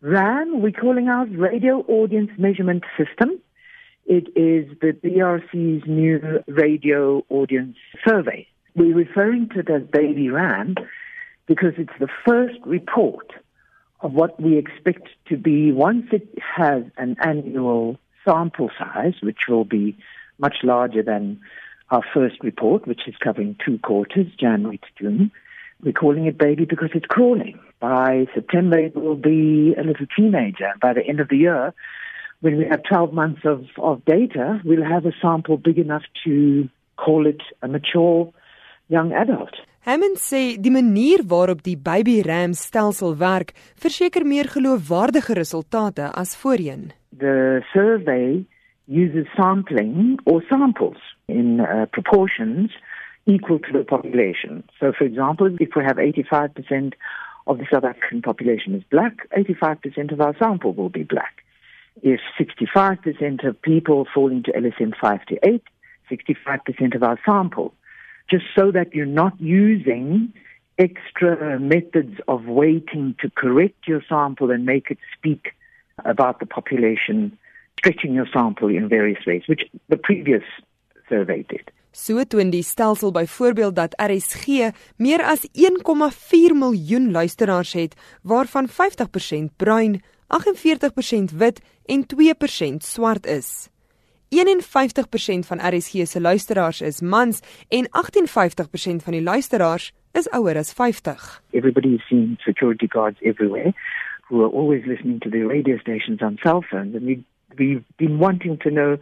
RAN, we're calling ours Radio Audience Measurement System. It is the BRC's new radio audience survey. We're referring to it as Baby RAN because it's the first report of what we expect to be once it has an annual sample size, which will be much larger than our first report, which is covering two quarters, January to June. We're calling it baby because it's crawling. By September, it will be a little teenager. By the end of the year, when we have 12 months of, of data, we'll have a sample big enough to call it a mature young adult. Hammond sê die manier waarop die baby ram stelsel werk verseker meer geloofwaardige resultate as voorheen. The survey uses sampling or samples in uh, proportions equal to the population. So, for example, if we have 85% of the South African population is black, 85% of our sample will be black. If 65% of people fall into LSM 5 to 8, 65% of our sample. Just so that you're not using extra methods of weighting to correct your sample and make it speak about the population, stretching your sample in various ways, which the previous survey did. So toon die stelsel byvoorbeeld dat RSG meer as 1,4 miljoen luisteraars het, waarvan 50% bruin, 48% wit en 2% swart is. 51% van RSG se luisteraars is mans en 58% van die luisteraars is ouer as 50. Everybody is seeing security guards everywhere who are always listening to the radio stations on cell phones and we we've been wanting to know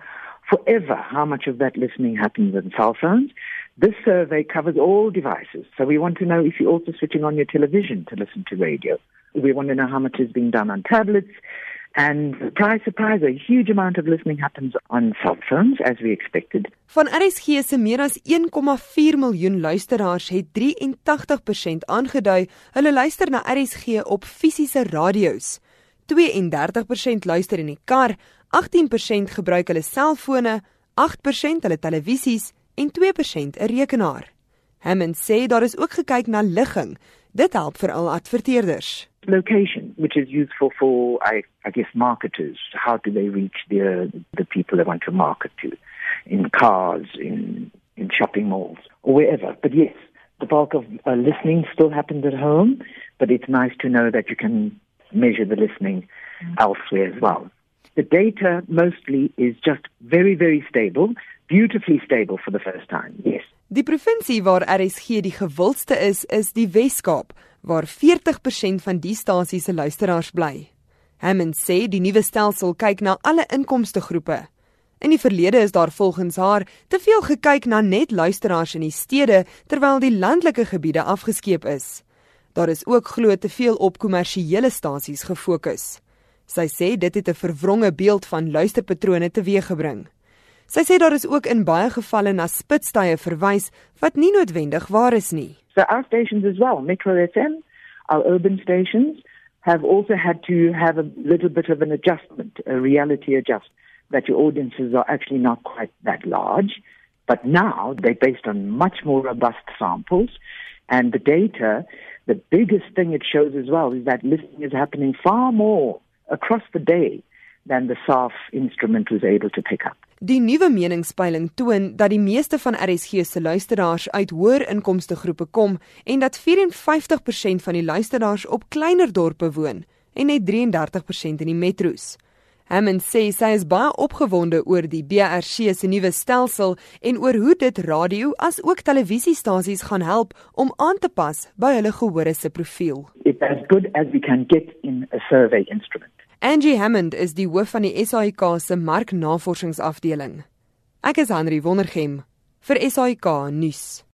forever how much of that listening happens on cell phones. This survey covers all devices. So we want to know if you're also switching on your television to listen to radio. We want to know how much is being done on tablets. And surprise, surprise, a huge amount of listening happens on cell phones, as we expected. Van RSG se meer as 1,4 miljoen luisteraars het 83% aangedui hulle luister na RSG op fisiese radio's. 32% luister in die kar, 18% gebruik hulle selfone, 8% hulle televisies en 2% 'n rekenaar. Hammond sê daar is ook gekyk na ligging. Dit help vir al adverteerders. Location, which is useful for I, I guess marketers. How do they reach the the people they want to market to in cars, in in shopping malls or wherever. But yes, the bulk of uh, listening still happens at home, but it's nice to know that you can measure the listening elsewhere as well. The data mostly is just very, very stable, beautifully stable for the first time. Yes. Die provinsie waar RSG die gewildste is, is die Wes-Kaap, waar 40% van die stasie se luisteraars bly. Hammond sê die nuwe stelsel kyk na alle inkomste groepe. In die verlede is daar volgens haar te veel gekyk na net luisteraars in die stede terwyl die landelike gebiede afgeskeep is. Daar is ook glo te veel op kommersiële stasies gefokus. Sy sê dit het 'n verwronge beeld van luisterpatrone teweeggebring. Sy sê daar is ook in baie gevalle na spitstye verwys wat nie noodwendig waar is nie. So our stations as well, Metro FM, our urban stations have also had to have a little bit of an adjustment, a reality adjust that your audiences are actually not quite that large, but now they're based on much more robust samples and the data the biggest thing it shows as well is that listening is happening far more across the day than the SAF instrument was able to pick up. Die nuwe meningspeiling toon dat die meeste van RSG se luisteraars uit hoër inkomste groepe kom en dat 54% van die luisteraars op kleiner dorpe woon en net 33% in die metro's. Hammond sê sy is baie opgewonde oor die BRC se nuwe stelsel en oor hoe dit radio as ook televisiestasies gaan help om aan te pas by hulle gehore se profiel. It's as good as we can get in a survey instrument. Angie Hammond is die hoof van die SAIK se marknavorsingsafdeling. Ek is Henry Wondergem vir SAIK nuus.